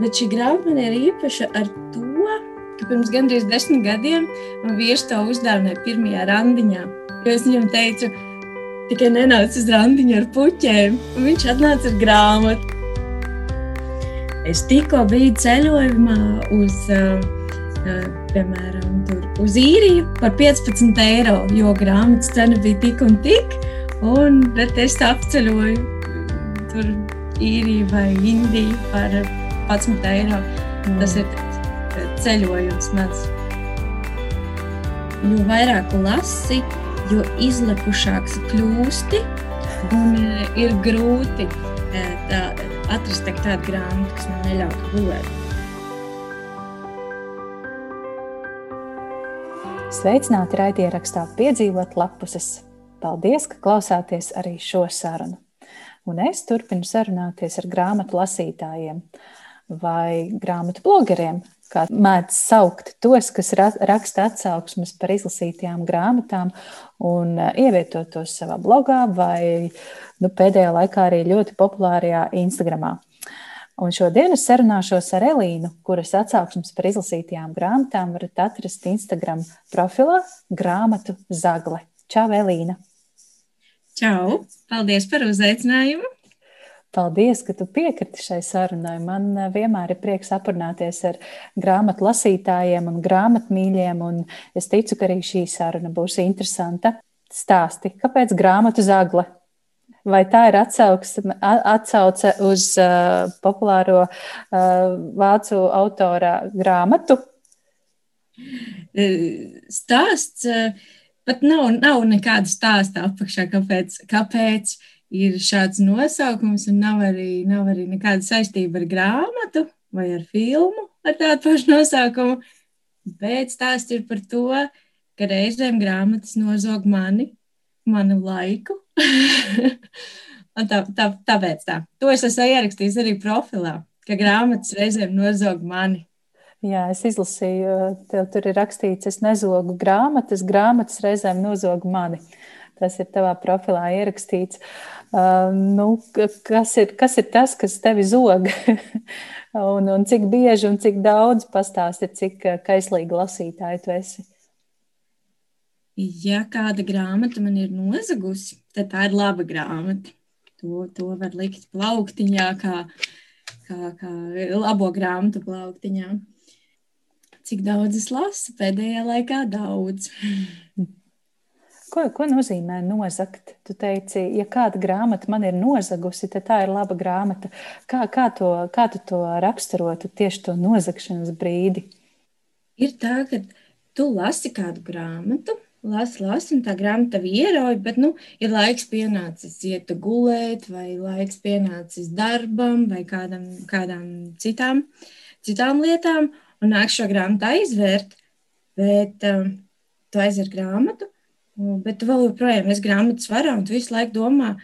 Bet šī grāmata ir īpaša ar to, ka pirms gandrīz desmit gadiem man vīrs to uzdāvināja pirmajā randiņā. Jo es viņam teicu, tikai nenāc uz randiņu ar puķiem, un viņš atnāca ar grāmatu. Es tikko biju ceļojumā uz, uh, uh, piemēram, tur, uz īriju par 15 eiro, jo grāmatas cena bija tik un tik. Un tad es apceļoju tur īriju vai Indiju par 11 eiro. Mm. Tas ir ceļojums mans. Jo vairāk lasi, jo izlekušāks kļūsti un ir grūti tā, atrast tādu grāmatu, kas man neļautu gulēt. Sveicināti raidierakstā piedzīvot lapuses. Paldies, ka klausāties arī šo sarunu. Un es turpinu sarunāties ar grāmatu lasītājiem vai grāmatu blogeriem, kā mēdz saukt tos, kas raksta atsauksmes par izlasītajām grāmatām un ievietot tos savā blogā vai nu, pēdējā laikā arī ļoti populārajā Instagramā. Un šodien es sarunāšos ar Elīnu, kuras atsauksmes par izlasītajām grāmatām varat atrast Instagram profilā Grāmatu Zagle. Čau, Elīna! Čau! Paldies par uzaicinājumu! Paldies, ka tu piekriti šai sarunai. Man eh, vienmēr ir prieks aprunāties ar grāmatu lasītājiem un grāmatmīļiem, un es ticu, ka arī šī saruna būs interesanta. Stāsti, kāpēc grāmatu zagle? Vai tā ir atsauksme, atsauce uz uh, populāro uh, vācu autora grāmatu? Stāsts pat nav, nav nekāda stāsta apakšā, kāpēc, kāpēc ir šāds nosaukums, un nav arī, nav arī nekāda saistība ar grāmatu vai ar filmu ar tādu pašu nosaukumu. Bet stāsts ir par to, ka reizēm grāmatas nozog mani, manu laiku. tā, tā, tāpēc tā. To es esmu ierakstījis arī profilā, ka grāmatas reizēm nozog mani. Jā, es izlasīju, tev tur ir rakstīts, es nezogu grāmatas, grāmatas reizēm nozog mani. Tas ir tavā profilā ierakstīts. Uh, nu, kas, ir, kas ir tas, kas tevi zog? un, un cik bieži un cik daudz pastāsti, cik kaislīgi lasītāji tu esi? ja kāda grāmata man ir nozagusi, tad tā ir laba grāmata. To, to var likt plauktiņā, kā, kā, kā labo grāmatu plauktiņā. Cik daudz es lasu pēdējā laikā? Daudz. Ko, ko nozīmē nozagt? Tu teici, ja kāda grāmata man ir nozagusi, tad tā ir laba grāmata. Kā, kā, to, kā tu to raksturotu tieši to nozagšanas brīdi? Ir tā, ka tu lasi kādu grāmatu, lasi, lasi, un tā grāmata tev ierauj, bet, nu, ir laiks pienācis iet gulēt, vai laiks pienācis darbam, vai kādam, kādām citām, citām lietām, un nāk šo grāmatu aizvērt, bet um, tu aizver grāmatu, bet vēl joprojām esi grāmatas varā, un tu visu laiku domā,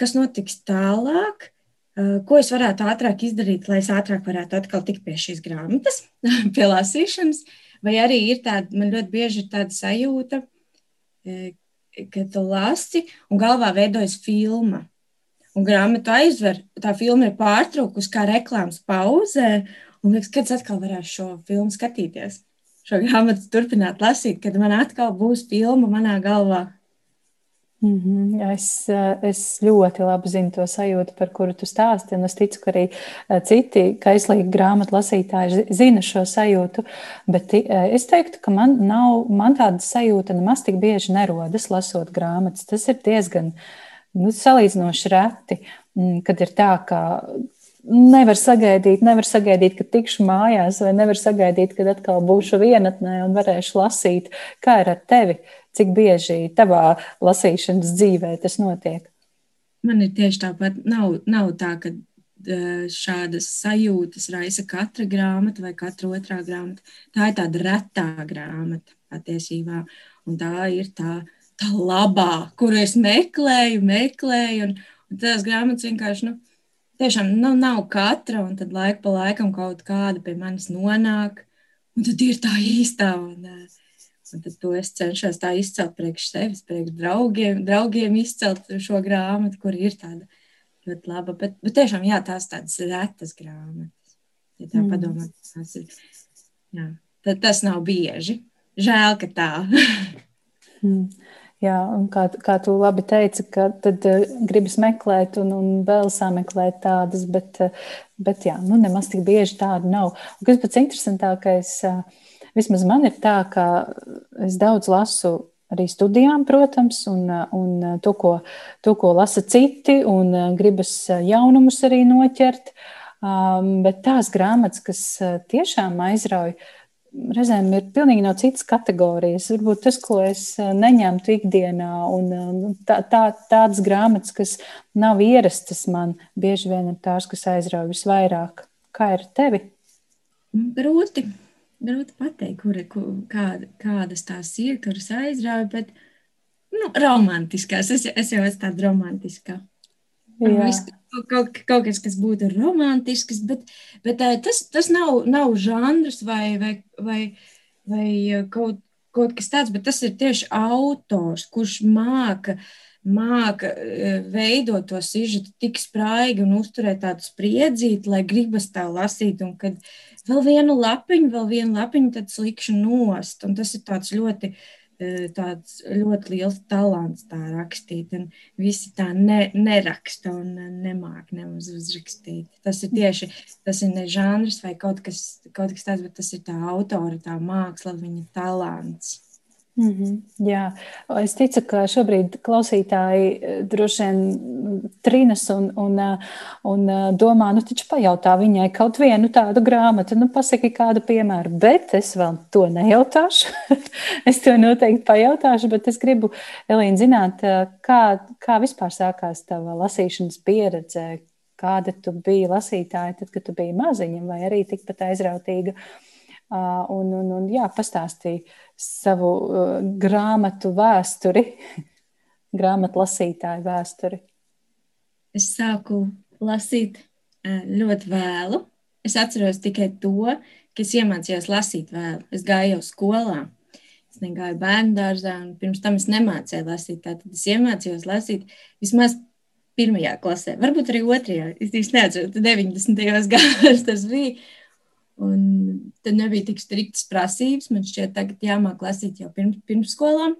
kas notiks tālāk, ko es varētu ātrāk izdarīt, lai es ātrāk varētu atkal tikt pie šīs grāmatas, pie lasīšanas. Vai arī ir tāda, man ļoti bieži ir tāda sajūta, ka tu lasi un galvā veidojas filma. Un grāmatu aizver, tā filma ir pārtraukusi kā reklāmas pauzē. Un liekas, kad es atkal varēšu šo filmu skatīties, šo grāmatu turpināt lasīt, kad man atkal būs filma manā galvā. Mm -hmm. es, eh, es ļoti labi zinu to sajūtu, par kuru tu stāsti. Es ticu, ka arī eh, citi kaislīgi grāmatu lasītāji zina šo sajūtu. Bet eh, es teiktu, ka man, nav, man tāda sajūta nemaz tik bieži nerodas lasot grāmatas. Tas ir diezgan nu, salīdzinoši reti, mm, kad ir tā, ka nevar sagaidīt, nevar sagaidīt, ka tikšu mājās, vai nevar sagaidīt, kad atkal būšu vienatnē un varēšu lasīt. Kā ir ar tevi? Cik bieži tavā lasīšanas dzīvē tas notiek? Man ir tieši tāpat. Nav, nav tā, ka šādas sajūtas raisa katra grāmata vai katra otrā grāmata. Tā ir tāda retā grāmata patiesībā. Un tā ir tā, tā labā, kuru es meklēju, meklēju. Un, un tās grāmatas vienkārši nu, tiešām nu, nav katra. Un tad laika pa laikam kaut kāda pie manis nonāk. Un tad ir tā īstā. Un, uh, Un tad to es cenšos tā izcelt priekš sevis, priekš draugiem, draugiem izcelt šo grāmatu, kur ir tāda ļoti laba. Bet, bet tiešām, jā, tās tādas retas grāmatas. Ja tā mm. padomā, tas ir. Jā. Tad tas nav bieži. Žēl, ka tā. mm. Jā, un kā, kā tu labi teici, ka tad uh, gribas meklēt un, un vēl sameklēt tādas, bet, uh, bet jā, nu nemaz tik bieži tādu nav. Un kas pats interesantākais, uh, vismaz man ir tā, ka es daudz lasu arī studijām, protams, un, un to, ko, to, ko lasa citi, un gribas jaunumus arī noķert. Um, bet tās grāmatas, kas tiešām aizrauja, reizēm ir pilnīgi no citas kategorijas. Varbūt tas, ko es neņemtu ikdienā, un tā, tā, tādas grāmatas, kas nav ierastas man, bieži vien ir tās, kas aizrauja visvairāk. Kā ir tevi? Grūti grūti pateikt, kur, kur, kāda, kādas tās ir, kuras aizrauja, bet nu, romantiskās. Es, es jau esmu tāda romantiskā. Viss, kaut, kaut kas, kas būtu romantisks, bet, bet tas, tas nav, nav žanrs vai, vai, vai, vai kaut, kaut kas tāds, bet tas ir tieši autors, kurš māca māca veidot to sižetu tik spraigi un uzturēt tādu spriedzīti, lai gribas tā lasīt. Un kad vēl vienu lapiņu, vēl vienu lapiņu, tad slikšu nost. Un tas ir tāds ļoti, tāds ļoti liels talants tā rakstīt. Un visi tā ne, neraksta un nemāk nemaz uzrakstīt. Tas ir tieši, tas ir ne žanrs vai kaut kas, kaut kas tāds, bet tas ir tā autora, tā māksla, viņa talants. Mm -hmm, jā, es ticu, ka šobrīd klausītāji eh, droši vien trinas un, un, eh, un eh, domā, nu, taču pajautā viņai kaut vienu tādu grāmatu, nu, pasaki kādu piemēru, bet es vēl to nejautāšu. es to noteikti pajautāšu, bet es gribu, Elīna, zināt, kā, kā vispār sākās tava lasīšanas pieredze, kāda tu biji lasītāja, tad, kad tu biji maziņa, vai arī tikpat aizrautīga. Un, un, un jā, pastāstīja savu grāmatu vēsturi, grāmatu lasītāju vēsturi? Es sāku lasīt ļoti vēlu. Es atceros tikai to, ka es iemācījos lasīt vēlu. Es gāju jau skolā. Es negāju bērnu dārzā, un pirms tam es nemācīju lasīt. Tad es iemācījos lasīt vismaz pirmajā klasē, varbūt arī otrajā. Es īsti neatceros, 90. gados tas bija. Un tad nebija tik striktas prasības. Man šķiet, tagad jāmāk lasīt jau pirms, pirmsskolā.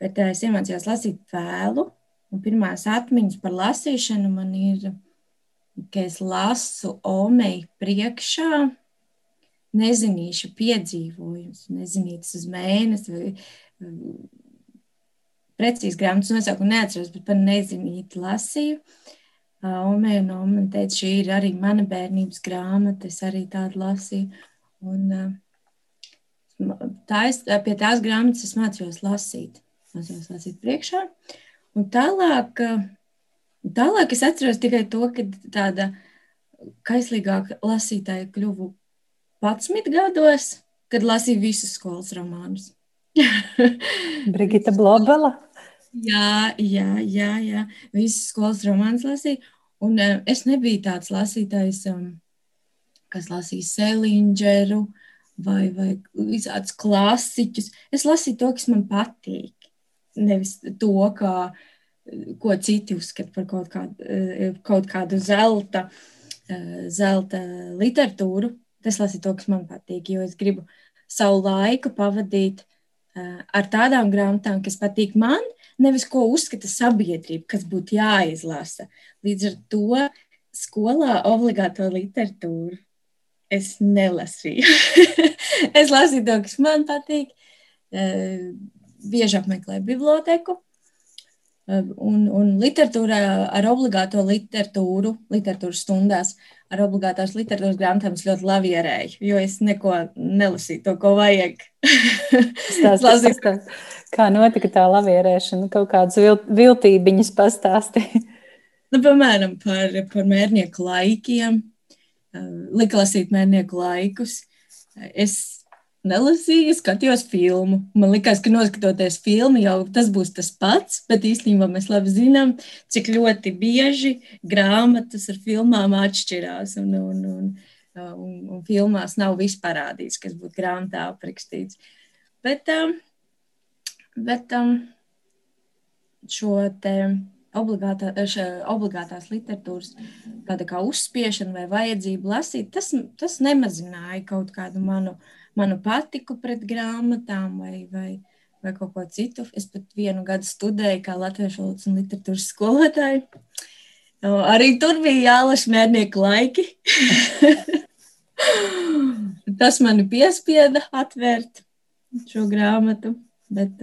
Bet uh, es iemācījos lasīt vēlu. Un pirmās atmiņas par lasīšanu man ir, ka es lasu Omei priekšā nezinīšu piedzīvojumus, nezinītas uz mēnesi vai precīzi grāmatas nosaukumu neatceros, bet par nezinīti lasīju. Uh, Omei un Oma teica, šī ir arī mana bērnības grāmata, es arī tādu lasīju. Un, tā es, pie tās grāmatas es mācījos lasīt. Mācījos lasīt priekšā. Un tālāk, tālāk es atceros tikai to, ka tāda kaislīgāka lasītāja kļuvu 11 gados, kad lasīju visus skolas romānus. Brigita Blobela. Jā, jā, jā, jā. Visas skolas romāns lasīju. Un uh, es nebiju tāds lasītājs, um, kas lasīja Selindžeru vai, vai visādus klasiķus. Es lasīju to, kas man patīk. Nevis to, kā, ko citi uzskata par kaut kādu, uh, kaut kādu zelta, uh, zelta literatūru. Es lasīju to, kas man patīk, jo es gribu savu laiku pavadīt ar tādām grāmatām, kas patīk man, nevis ko uzskata sabiedrība, kas būtu jāizlasa. Līdz ar to skolā obligāto literatūru es nelasīju. es lasīju to, kas man patīk, eh, bieži apmeklēju biblioteku. Un, un literatūrā ar obligāto literatūru, literatūras stundās, ar obligātās literatūras grāmatām es ļoti lavierēju, jo es neko nelasīju, to, ko vajag. Stāst, lasīju, Kā notika tā lavierēšana? Kaut kādas viltībiņas pastāstīja. Nu, piemēram, par, par mērnieku laikiem. Lika lasīt mērnieku laikus. Es nelasīju, skatījos filmu. Man liekas, ka noskatoties filmu, jau tas būs tas pats, bet īstenībā mēs labi zinām, cik ļoti bieži grāmatas ar filmām atšķirās. Un, un, un, un, un filmās nav viss parādīts, kas būtu grāmatā aprakstīts. Bet um, Bet um, šo te obligātā, obligātās literatūras tāda kā uzspiešana vai vajadzība lasīt, tas, tas nemazināja kaut kādu manu, manu patiku pret grāmatām vai, vai, vai kaut ko citu. Es pat vienu gadu studēju kā latviešu valodas un literatūras skolotāju. Arī tur bija jālaša mērnieku laiki. tas mani piespieda atvērt šo grāmatu. Bet,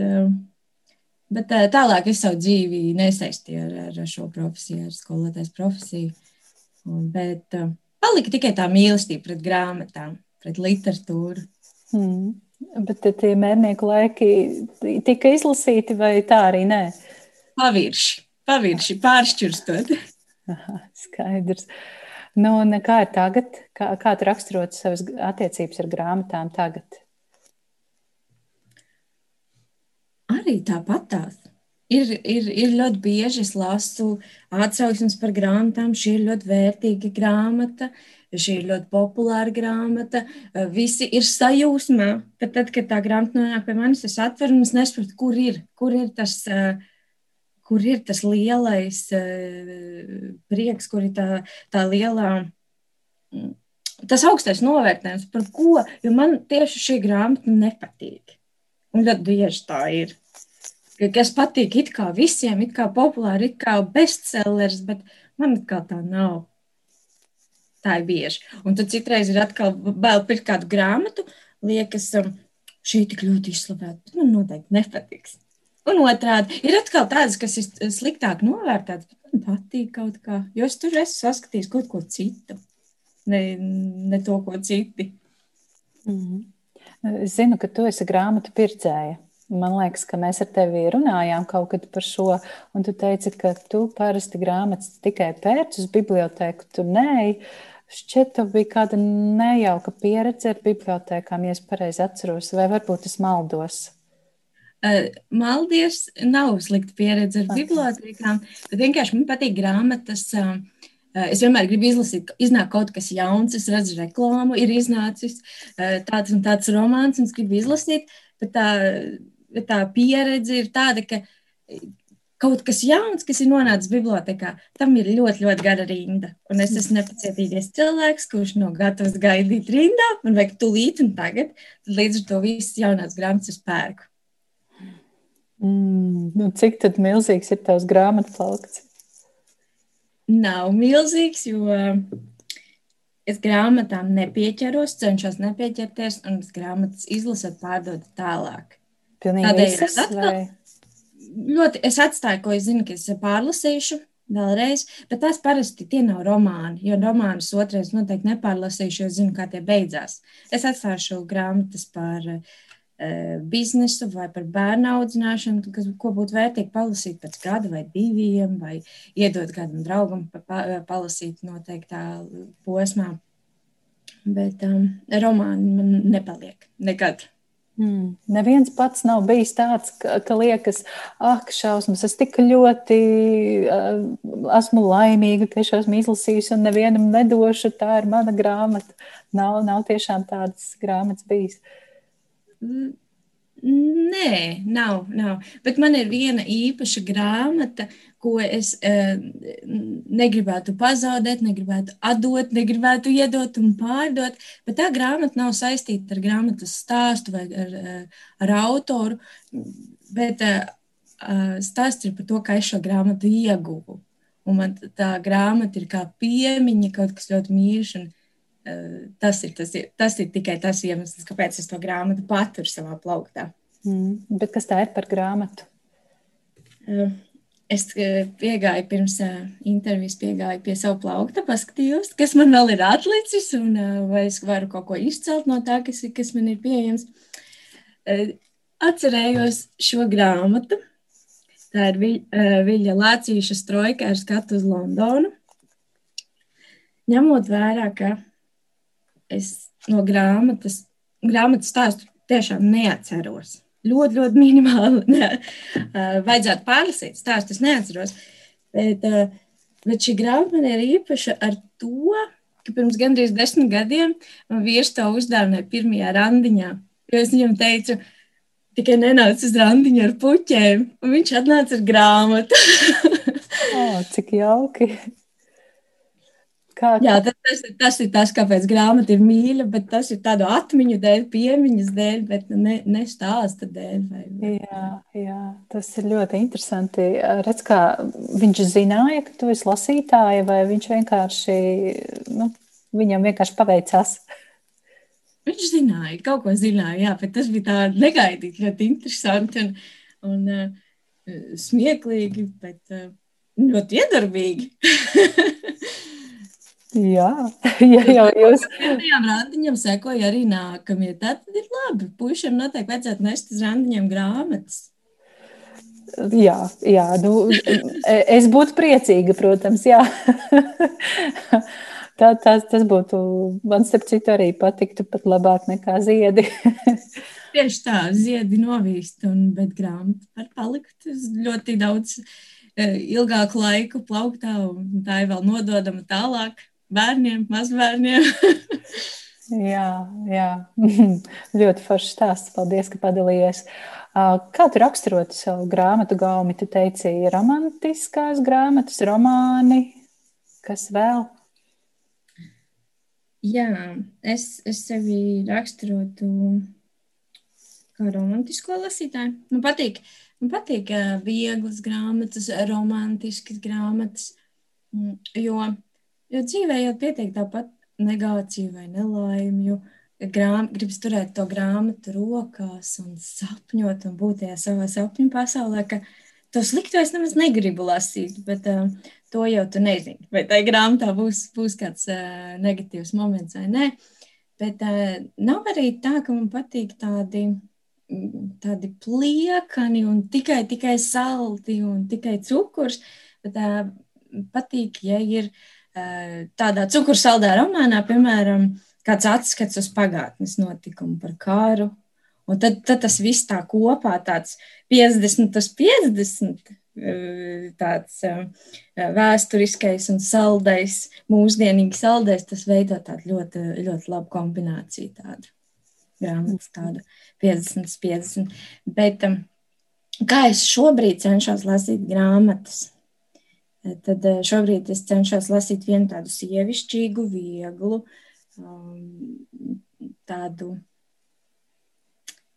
bet tālāk es savu dzīvi nesaistīju ar, ar šo profesiju, ar skolotājas profesiju. Bet palika tikai tā mīlestība pret grāmatām, pret literatūru. Hmm. Bet tie mērnieku laiki tika izlasīti, vai tā arī nē? Pavirši, pavirši pāršķirstot. Aha, skaidrs. Nu, kā ir tagad? Kā, kā tu raksturot savas attiecības ar grāmatām tagad? Arī tāpatās. Ir, ir, ir ļoti bieži es lasu atsauksmes par grāmatām. Šī ir ļoti vērtīga grāmata, šī ir ļoti populāra grāmata. Visi ir sajūsmā, ka tad, kad tā grāmata nonāk pie manis, es atveru un es nesaprotu, kur ir, kur ir tas. Kur ir tas lielais prieks, kur ir tā, tā lielā tas augstais novērtējums, par ko, jo man tieši šī grāmata nepatīk. Un ļoti bieži tā ir kas patīk it kā visiem, it kā populāri, it kā bestsellers, bet man kā tā nav. Tā ir bieži. Un tad citreiz ir atkal bail pirkt kādu grāmatu, liekas, um, šī tik ļoti izslavēta, man noteikti nepatiks. Un otrādi ir atkal tādas, kas ir sliktāk novērtētas, bet man patīk kaut kā, jo es tur esmu saskatījis kaut ko citu, ne, ne to, ko citi. Mm -hmm. Es zinu, ka tu esi grāmatu pircēja. Man liekas, ka mēs ar tevi runājām kaut kad par šo, un tu teici, ka tu parasti grāmatas tikai pērci uz bibliotēku, tu nē. Šķiet, tev bija kāda nejauka pieredze ar bibliotekām, ja es pareizi atceros, vai varbūt es maldos. Maldies, nav slikta pieredze ar bibliotekām, bet vienkārši man patīk grāmatas. Es vienmēr gribu izlasīt, iznāk kaut kas jauns, es redzu reklāmu, ir iznācis tāds un tāds romāns, un es gribu izlasīt, bet tā tā pieredze ir tāda, ka kaut kas jauns, kas ir nonācis bibliotekā, tam ir ļoti, ļoti gara rinda. Un es esmu nepacietīgais cilvēks, kurš nav gatavs gaidīt rindā, man vajag tūlīt un tagad. Tad līdz ar to visas jaunās grāmatas es pērku. Mm, nu cik tad milzīgs ir tavs grāmatu plaukts? Nav milzīgs, jo es grāmatām nepieķeros, cenšos nepieķerties, un es grāmatas izlasot, pārdodu tālāk. Pilnīgi visas, vai? Ļoti, es atstāju, ko es zinu, ka es pārlasīšu vēlreiz, bet tās parasti tie nav romāni, jo romānus otrais noteikti nepārlasīšu, jo zinu, kā tie beidzās. Es atstāšu grāmatas par uh, biznesu vai par bērnu audzināšanu, kas, ko būtu vērtīgi palasīt pēc gada vai diviem, vai iedot kādam draugam pa, pa, palasīt noteiktā posmā. Bet um, romāni man nepaliek nekad. Mm. Neviens pats nav bijis tāds, ka, ka liekas, ak, šausmas, es tik ļoti uh, esmu laimīga, ka es esmu izlasījusi un nevienam nedošu. Tā ir mana grāmata. Nav, nav tiešām tādas grāmatas bijis. Mm. Nē, nav, nav. Bet man ir viena īpaša grāmata, ko es e, negribētu pazaudēt, negribētu atdot, negribētu iedot un pārdot. Bet tā grāmata nav saistīta ar grāmatas stāstu vai ar, eh, ar autoru. Bet e, stāsts ir par to, kā es šo grāmatu ieguvu. Un man tā grāmata ir kā piemiņa, kaut kas ļoti mīļš. Un, Tas ir, tas, ir, tas ir tikai tas iemesls, kāpēc es to grāmatu paturu savā plauktā. Mm, bet kas tā ir par grāmatu? Es piegāju pirms intervijas, piegāju pie sava plaukta, paskatījos, kas man vēl ir atlicis, un vai es varu kaut ko izcelt no tā, kas, kas man ir pieejams. Atcerējos šo grāmatu. Tā ir Viļa Lācīša strojka ar skatu uz Londonu. Ņemot vērā, ka es no grāmatas, grāmatas stāstu tiešām neatceros. Ļoti, ļoti minimāli. Ne? Vajadzētu pārlasīt stāstu, es neatceros. Bet, bet šī grāmata man ir īpaša ar to, ka pirms gandrīz desmit gadiem man vīrs to uzdāvināja pirmajā randiņā. Jo es viņam teicu, tikai nenāc uz randiņu ar puķiem, un viņš atnāca ar grāmatu. oh, cik jauki! Kā, Jā, tas, tas ir tas, kāpēc grāmata ir mīļa, bet tas ir tādu atmiņu dēļ, piemiņas dēļ, bet ne, ne stāsta dēļ. Vai. Jā, jā, tas ir ļoti interesanti. Redz, kā viņš zināja, ka tu esi lasītāja, vai viņš vienkārši, nu, viņam vienkārši paveicās? Viņš zināja, kaut ko zināja, jā, bet tas bija tā negaidīti, ļoti interesanti un, un uh, smieklīgi, bet uh, ļoti iedarbīgi. Jā, ja jau jūs. Pirmajām randiņām sekoja arī nākamie. Tad ir labi. Puišiem noteikti vajadzētu nest uz randiņiem grāmatas. Jā, jā nu, es būtu priecīga, protams, jā. Tā, tas, tas būtu, man starp citu, arī patiktu pat labāk nekā ziedi. Tieši tā, ziedi novīst, un, bet grāmata var palikt ļoti daudz e, ilgāku laiku plauktā, un tā ir vēl nododama tālāk bērniem, mazbērniem. jā, jā. ļoti foršs stāsts. Paldies, ka padalījies. Kā tu raksturotu savu grāmatu gaumi? Tu teici, romantiskās grāmatas, romāni, kas vēl? Jā, es, es sevi raksturotu kā romantisko lasītāju. Man patīk, man patīk vieglas grāmatas, romantiskas grāmatas, mm, jo Jo dzīvē jau pietiek tāpat negāciju vai nelaimju. Grām, gribas turēt to grāmatu rokās un sapņot un būt tajā savā sapņu pasaulē, ka to slikto es nemaz negribu lasīt, bet uh, to jau tu nezini. Vai tai grāmatā būs, būs kāds uh, negatīvs moments vai nē. Bet uh, nav arī tā, ka man patīk tādi, tādi pliekani un tikai, tikai salti un tikai cukurs, bet uh, patīk, ja ir uh, tādā cukursaldā romānā, piemēram, kāds atskats uz pagātnes notikumu par kāru. Un tad, tad tas viss tā kopā, tāds 50 uz 50, eh, tāds eh, vēsturiskais un saldais, mūsdienīgi saldais, tas veido tādu ļoti, ļoti labu kombināciju tādu grāmatas, tādu 50 uz 50. Bet kā es šobrīd cenšos lasīt grāmatas? Tad eh, šobrīd es cenšos lasīt vienu tādu sievišķīgu, vieglu, um, tādu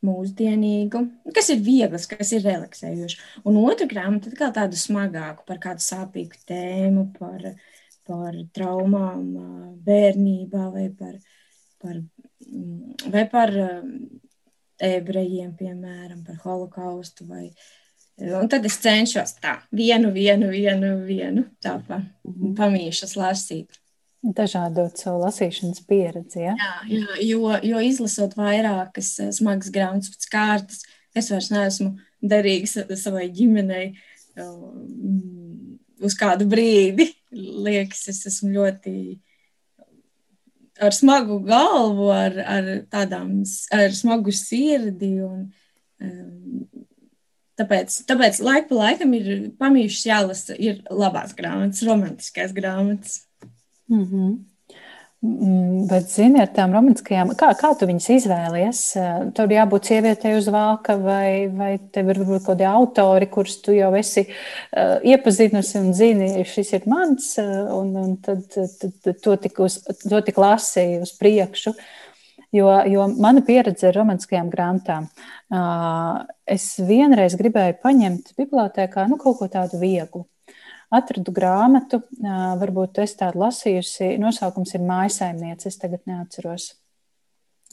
mūsdienīgu, kas ir viegls, kas ir relaksējošs. Un otru grāmatu atkal tādu smagāku par kādu sāpīgu tēmu, par, par traumām bērnībā vai par, par, mm, vai par ebrejiem, piemēram, par holokaustu vai uh, Un tad es cenšos tā, vienu, vienu, vienu, vienu tā pa, mhm. pamīšas lasīt. Dažādot savu lasīšanas pieredzi. Ja? Jā, jā jo, jo izlasot vairākas eh, smagas grāmatas kārtas, es vairs neesmu derīgs savai ģimenei um, uz kādu brīdi. Liekas, es esmu ļoti ar smagu galvu, ar, ar tādām, ar smagu sirdi un um, Tāpēc, tāpēc laika pa laikam ir pamīšs jālasa, ir labās grāmatas, romantiskās grāmatas. Mm -hmm. Bet, zini, ar tām romantiskajām, kā, kā tu viņus izvēlies? Tur jābūt sievietei uz vāka, vai, vai tev ir varbūt kādi autori, kurus tu jau esi uh, iepazinusi un zini, šis ir mans, un, un tad, tad, tad to tik, uz, to tik lasīju uz priekšu. Uh, Jo, jo mana pieredze ar romantiskajām grāmatām, es vienreiz gribēju paņemt bibliotekā nu, kaut ko tādu vieglu. Atradu grāmatu, varbūt es tādu lasījusi. Nosaukums ir Mājasaimniece. Es tagad neatceros.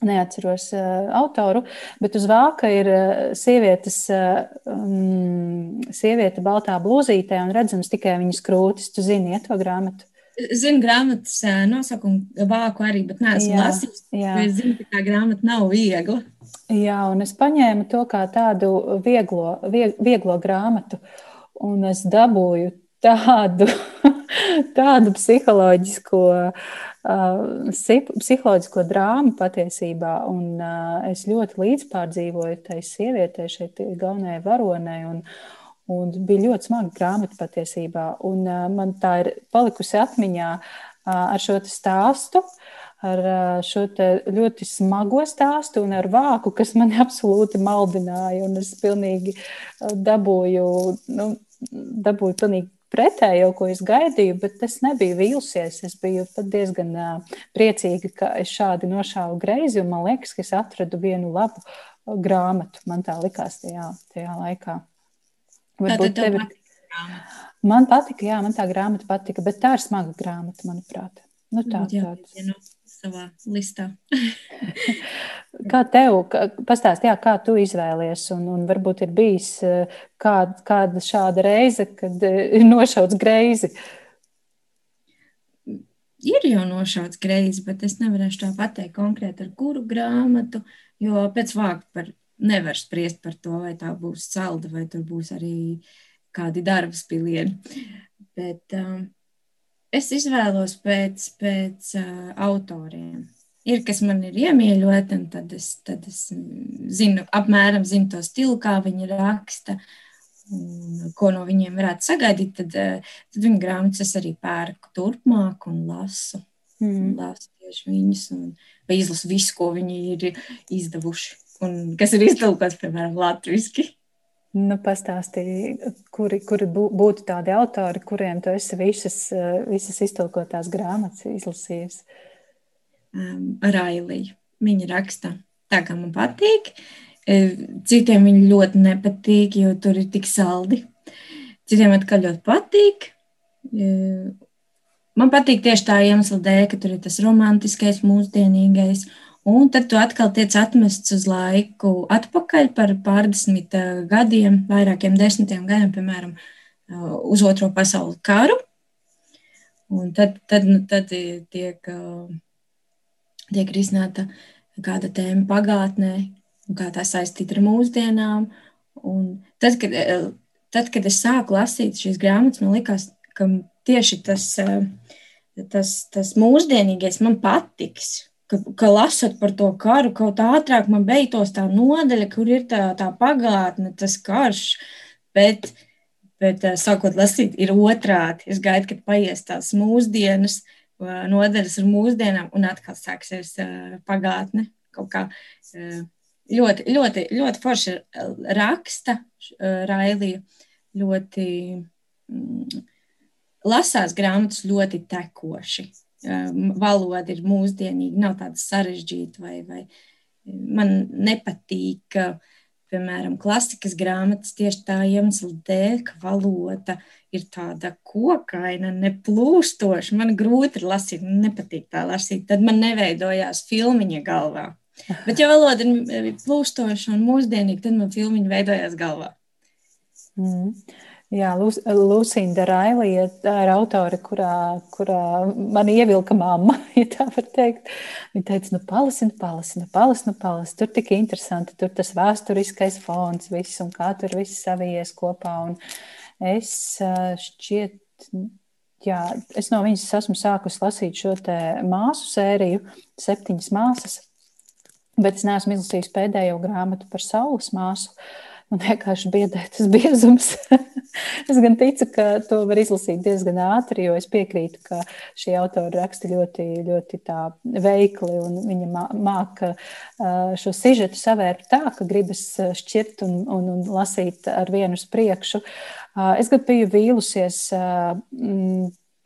Neatceros uh, autoru, bet uz vāka ir uh, sievietes, uh, um, sieviete baltā blūzītē un redzams tikai viņas krūtis. Tu zini, to grāmatu? Zinu grāmatas nosaukumu vāku arī, bet neesmu lasījis. Es zinu, ka tā grāmata nav viegla. Jā, un es paņēmu to kā tādu vieglo, vieg, vieglo grāmatu, un es dabūju tādu, tādu psiholoģisko, uh, psiholoģisko drāmu patiesībā, un uh, es ļoti līdzpārdzīvoju tai sievietei, šeit galvenajai varonai, un, Un bija ļoti smaga grāmata patiesībā. Un, uh, man tā ir palikusi atmiņā uh, ar šo stāstu, ar uh, šo ļoti smago stāstu un ar vāku, kas man absolūti maldināja. Un es pilnīgi dabūju, nu, dabūju pilnīgi pretējo, ko es gaidīju, bet es nebiju vīlusies. Es biju diezgan uh, priecīga, ka es šādi nošāvu greizi, un man liekas, ka es atradu vienu labu grāmatu. Man tā likās tajā, tajā laikā. Varbūt tev ir. Man patika, jā, man tā grāmata patika, bet tā ir smaga grāmata, manuprāt. Nu, tā, jā, tāds savā listā. kā tev, pastāst, jā, kā tu izvēlies, un, un varbūt ir bijis eh, kāda, kāda šāda reize, kad eh, ir nošauts greizi? Ir jau nošauts greizi, bet es nevarēšu tā pateikt konkrēti ar kuru grāmatu, jo pēc vākt par nevar spriest par to, vai tā būs salda, vai tur būs arī kādi darbas pilieni. Bet um, es izvēlos pēc, pēc uh, autoriem. Ir, kas man ir iemīļoti, un tad es, tad es zinu, apmēram zinu to stilu, kā viņi raksta, un ko no viņiem varētu sagaidīt. Tad, uh, tad viņa grāmatas es arī pērku turpmāk un lasu. Mm. Lasu tieši viņus, un, vai izlasu visu, ko viņi ir izdevuši, un kas ir iztulkots, piemēram, latviešu. Nu, pastāstīji, kuri, kuri būtu tādi autori, kuriem tu esi visas, visas iztulkotās grāmatas izlasījis? Um, Railija. Viņa raksta tā, kā man patīk. E, citiem viņa ļoti nepatīk, jo tur ir tik saldi. Citiem atkal ļoti patīk. E, man patīk tieši tā iemesla dēļ, ka tur ir tas romantiskais, mūsdienīgais Un tad tu atkal tiec atmests uz laiku atpakaļ par pārdesmit eh, gadiem, vairākiem desmitiem gadiem, piemēram, eh, uz Otro pasaules karu. Un tad, tad, nu, tad tiek, eh, tiek risināta kāda tēma pagātnē, kā tā saistīta ar mūsdienām. Un tad, kad, tad, kad es sāku lasīt šīs grāmatas, man likās, ka tieši tas, tas, tas mūsdienīgais man patiks ka, ka lasot par to karu, kaut ātrāk man beigtos tā nodaļa, kur ir tā, tā pagātne, tas karš. Bet, bet eh, sākot lasīt, ir otrādi. Es gaidu, kad paies tās mūsdienas, eh, nodaļas ar mūsdienām, un atkal sāksies eh, pagātne. Kaut kā ļoti, ļoti, ļoti forši raksta Railija. Ļoti mm, lasās grāmatas ļoti tekoši valoda ir mūsdienīga, nav tāda sarežģīta, vai, vai man nepatīk, piemēram, klasikas grāmatas tieši tā iemesla dēļ, ka valoda ir tāda kokaina, neplūstoša. Man grūti ir lasīt, nepatīk tā lasīt, tad man neveidojās filmiņa galvā. Bet, ja valoda ir plūstoša un mūsdienīga, tad man filmiņa veidojās galvā. Mm. Jā, Lucinda Railija ir autore, kurā, kurā man ievilka mamma, ja tā var teikt. Viņa teica, nu palasi, nu palasi, nu palasi, nu palasi. Tur tik interesanti, tur tas vēsturiskais fons, viss un kā tur viss savies kopā. Un es šķiet, jā, es no viņas esmu sākus lasīt šo te māsu sēriju, septiņas māsas, bet es neesmu izlasījis pēdējo grāmatu par saules māsu. Uh, Man vienkārši biedē tas biezums. es gan ticu, ka to var izlasīt diezgan ātri, jo es piekrītu, ka šī autora raksta ļoti, ļoti veikli un viņa māca šo sižetu savērt tā, ka gribas šķirt un, un, un lasīt ar vienu uz priekšu. Es gan biju vīlusies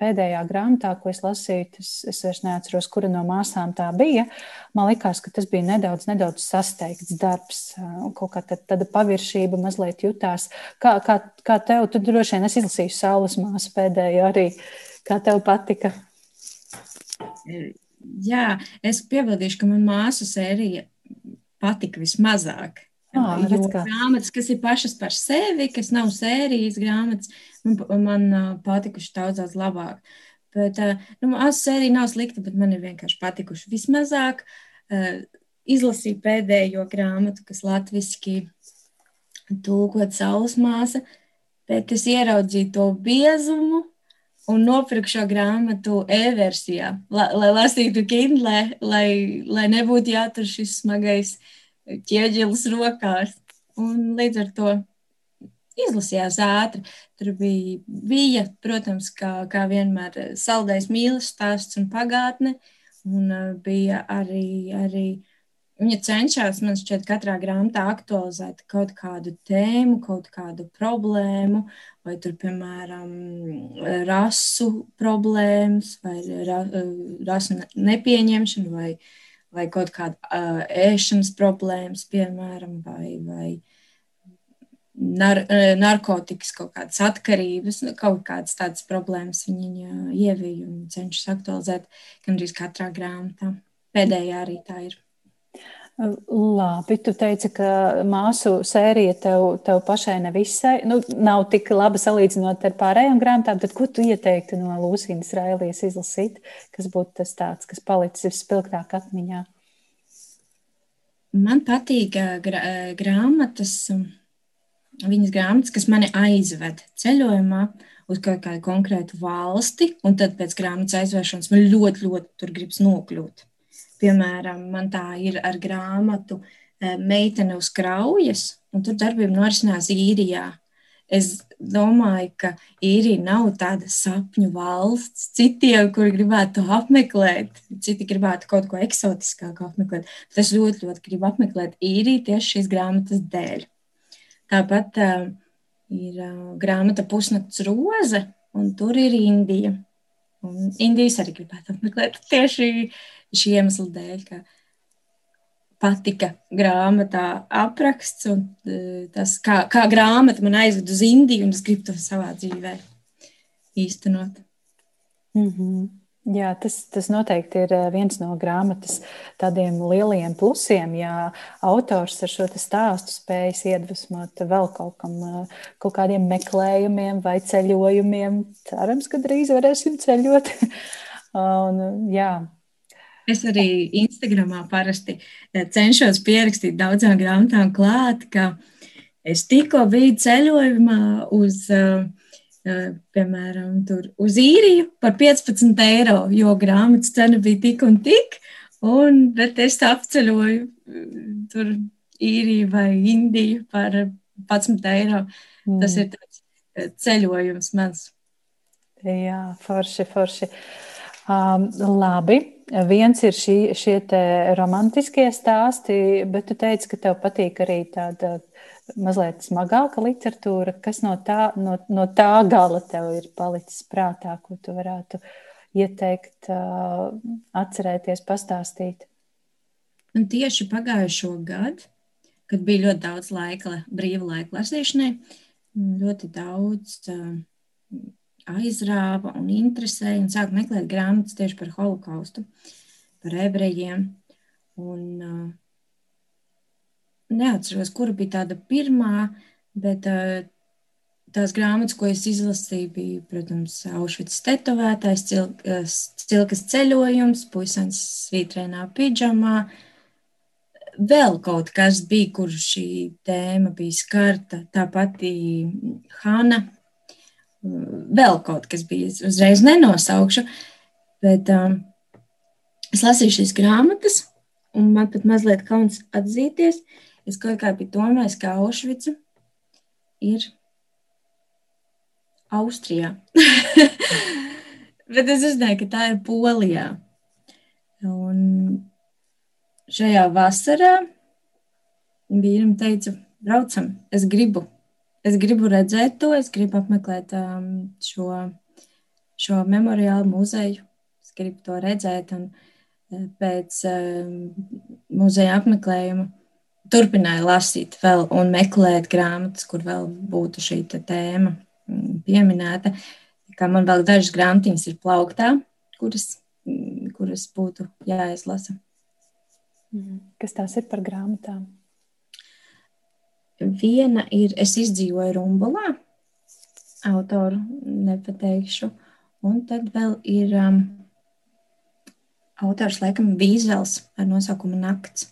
pēdējā grāmatā, ko es lasīju, tas, es vairs neatceros, kura no māsām tā bija. Man liekas, ka tas bija nedaudz, nedaudz sasteigts darbs, kaut kā tad, tāda paviršība mazliet jutās. Kā, kā, kā tev, tu droši vien esi izlasījis Saules māsu pēdējo arī, kā tev patika? Jā, es piebildīšu, ka man māsu sērija patika vismazāk. Ah, grāmatas, kas ir pašas par sevi, kas nav sērijas grāmatas, man, man patikuši daudz, daudz labāk. Bet, nu, Māsu sērija nav slikta, bet man ir vienkārši patikuši vismazāk. Izlasīju pēdējo grāmatu, kas latviski tulkot saules māsa, bet es ieraudzīju to biezumu un nopirku šo grāmatu e-versijā, lai, lai lasītu Kindle, lai, lai nebūtu jātur šis smagais uh, ķieģelis rokās. Un līdz ar to izlasījās ātri. Tur bija, bija protams, kā, kā vienmēr, saldais mīlestības stāsts un pagātne. Un uh, bija arī, arī viņa cenšas, man šķiet, katrā grāmatā aktualizēt kaut kādu tēmu, kaut kādu problēmu. vai tur, piemēram, rasu problēmas, vai ra, rasu nepieņemšana, vai, vai kaut kāda uh, ēšanas problēmas, piemēram, vai, vai nar, narkotikas, kaut kādas atkarības, nu, kaut kādas tādas problēmas viņa ievīja un cenšas aktualizēt gandrīz katrā grāmatā. Pēdējā arī tā ir. Labi, tu teici, ka māsu sērija tev, tev pašai nevisai, nu, nav tik laba salīdzinot ar pārējām grāmatām. Tad, ko tu ieteiktu no Lūsīnas Railijas izlasīt, kas būtu tas tāds, kas palicis vispilgtāk atmiņā? Man patīk gra grāmatas, viņas grāmatas, kas mani aizved ceļojumā uz kaut kādu konkrētu valsti, un tad pēc grāmatas aizvēršanas man ļoti, ļoti tur gribas nokļūt. Piemēram, man tā ir ar grāmatu eh, Meitene uz kraujas, un tur darbība norisinās īrijā. Es domāju, ka īrija nav tāda sapņu valsts. Citiem, kuri gribētu to apmeklēt, citi gribētu kaut ko eksotiskāku apmeklēt. Bet es ļoti, ļoti gribu apmeklēt īriju tieši šīs grāmatas dēļ. Tāpat uh, ir uh, grāmata Pusnakts roze, un tur ir Indija. Un Indijas arī gribētu apmeklēt tieši šī iemesla dēļ, ka patika grāmatā apraksts un e, tas, kā, kā grāmata man aizved uz Indiju, un es gribu to savā dzīvē īstenot. Mm -hmm. Jā, tas, tas noteikti ir e, viens no grāmatas tādiem lieliem plusiem. Ja autors ar šo stāstu spējas iedvesmot vēl kaut, kam, e, kaut kādiem meklējumiem vai ceļojumiem, cerams, ka drīz varēsim ceļot. Un, jā, Es arī Instagramā parasti eh, cenšos pierakstīt daudzām grāmatām klāt, ka es tikko biju ceļojumā uz, eh, eh, piemēram, tur uz īriju par 15 eiro, jo grāmatas cena bija tik un tik, un, bet es apceļoju tur īriju vai Indiju par 11 eiro. Mm. Tas ir tāds ceļojums mans. Jā, forši, forši. Um, labi, viens ir šī, šie romantiskie stāsti, bet tu teici, ka tev patīk arī tāda mazliet smagāka literatūra. Kas no tā, no, no tā gala tev ir palicis prātā, ko tu varētu ieteikt, atcerēties, pastāstīt? Un tieši pagājušo gadu, kad bija ļoti daudz laika, brīva laika lasīšanai, ļoti daudz aizrāva un interesēja un sāku meklēt grāmatas tieši par holokaustu, par ebrejiem. Un, uh, neatceros, kura bija tāda pirmā, bet uh, tās grāmatas, ko es izlasīju, bija, protams, Aušvits tetovētājs, cilkas, cilkas ceļojums, puisens svītrēnā pidžamā. Vēl kaut kas bija, kur šī tēma bija skarta. Tāpat Hana vēl kaut kas bija. Es uzreiz nenosaukšu, bet um, es lasīju šīs grāmatas, un man pat mazliet kauns atzīties. Es kaut kā biju domājis, ka Aušvica ir Austrijā. bet es uzzināju, ka tā ir Polijā. Un šajā vasarā vīram teica, braucam, es gribu es gribu redzēt to, es gribu apmeklēt um, šo, šo memoriālu muzeju. Es gribu to redzēt, un uh, pēc um, muzeja apmeklējuma turpināju lasīt vēl un meklēt grāmatas, kur vēl būtu šī tēma mm, pieminēta. Kā man vēl dažas grāmatiņas ir plauktā, kuras, mm, kuras būtu jāizlasa. Mhm. Kas tās ir par grāmatām? Viena ir, es izdzīvoju Rumbulā, autoru nepateikšu, un tad vēl ir um, autors, laikam, Vīzels ar nosaukumu Nakts.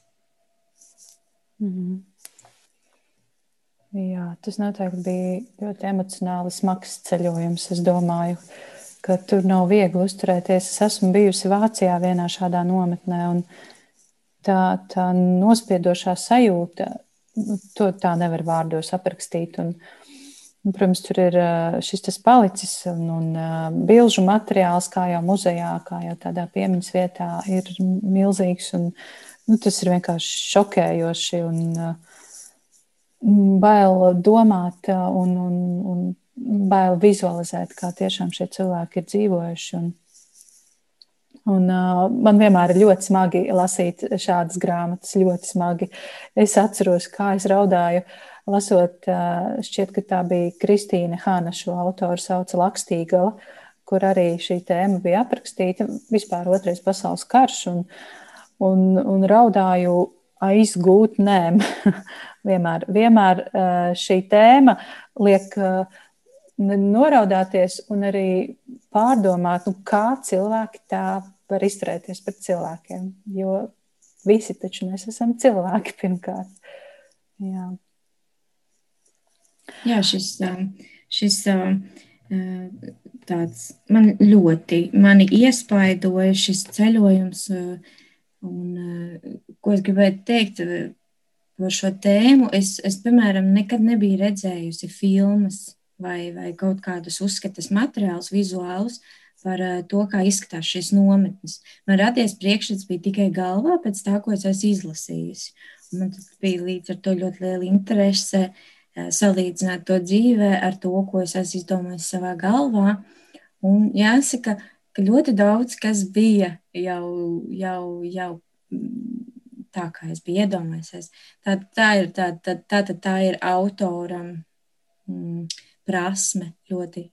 Mm. Jā, tas noteikti bija ļoti emocionāli smags ceļojums. Es domāju, ka tur nav viegli uzturēties. Es esmu bijusi Vācijā vienā šādā nometnē, un tā, tā nospiedošā sajūta nu, to tā nevar vārdos aprakstīt. Un, un, protams, tur ir šis tas palicis un, un bilžu materiāls, kā jau muzejā, kā jau tādā piemiņas vietā, ir milzīgs. Un, nu, tas ir vienkārši šokējoši un bail domāt un, un, un bail vizualizēt, kā tiešām šie cilvēki ir dzīvojuši. Un, un, uh, man vienmēr ir ļoti smagi lasīt šādas grāmatas, ļoti smagi. Es atceros, kā es raudāju. Lasot, uh, šķiet, ka tā bija Kristīna Hāna, šo autoru sauca Lakstīgala, kur arī šī tēma bija aprakstīta, vispār otrais pasaules karš, un, un, un raudāju aizgūtnēm. vienmēr, vienmēr šī tēma liek noraudāties un arī pārdomāt, nu, kā cilvēki tā var izturēties pret cilvēkiem. Jo visi taču mēs esam cilvēki pirmkārt. Jā, Jā šis, šis tāds man ļoti mani iespaidoja šis ceļojums. Un, ko es gribēju teikt par šo tēmu? Es, es piemēram, nekad nebiju redzējusi filmas vai, vai kaut kādus uzskatas materiālus, vizuālus par uh, to, kā izskatās šīs nometnes. Man radies priekšstats bija tikai galvā pēc tā, ko es esmu izlasījusi. Un man bija līdz ar to ļoti liela interese salīdzināt to dzīvē ar to, ko es esmu izdomājis savā galvā. Un jāsaka, ka ļoti daudz kas bija jau, jau, jau tā, kā es biju iedomājies. Tā, tā, ir, tā, tā, tā, tā, tā ir autoram. Mm, prasme ļoti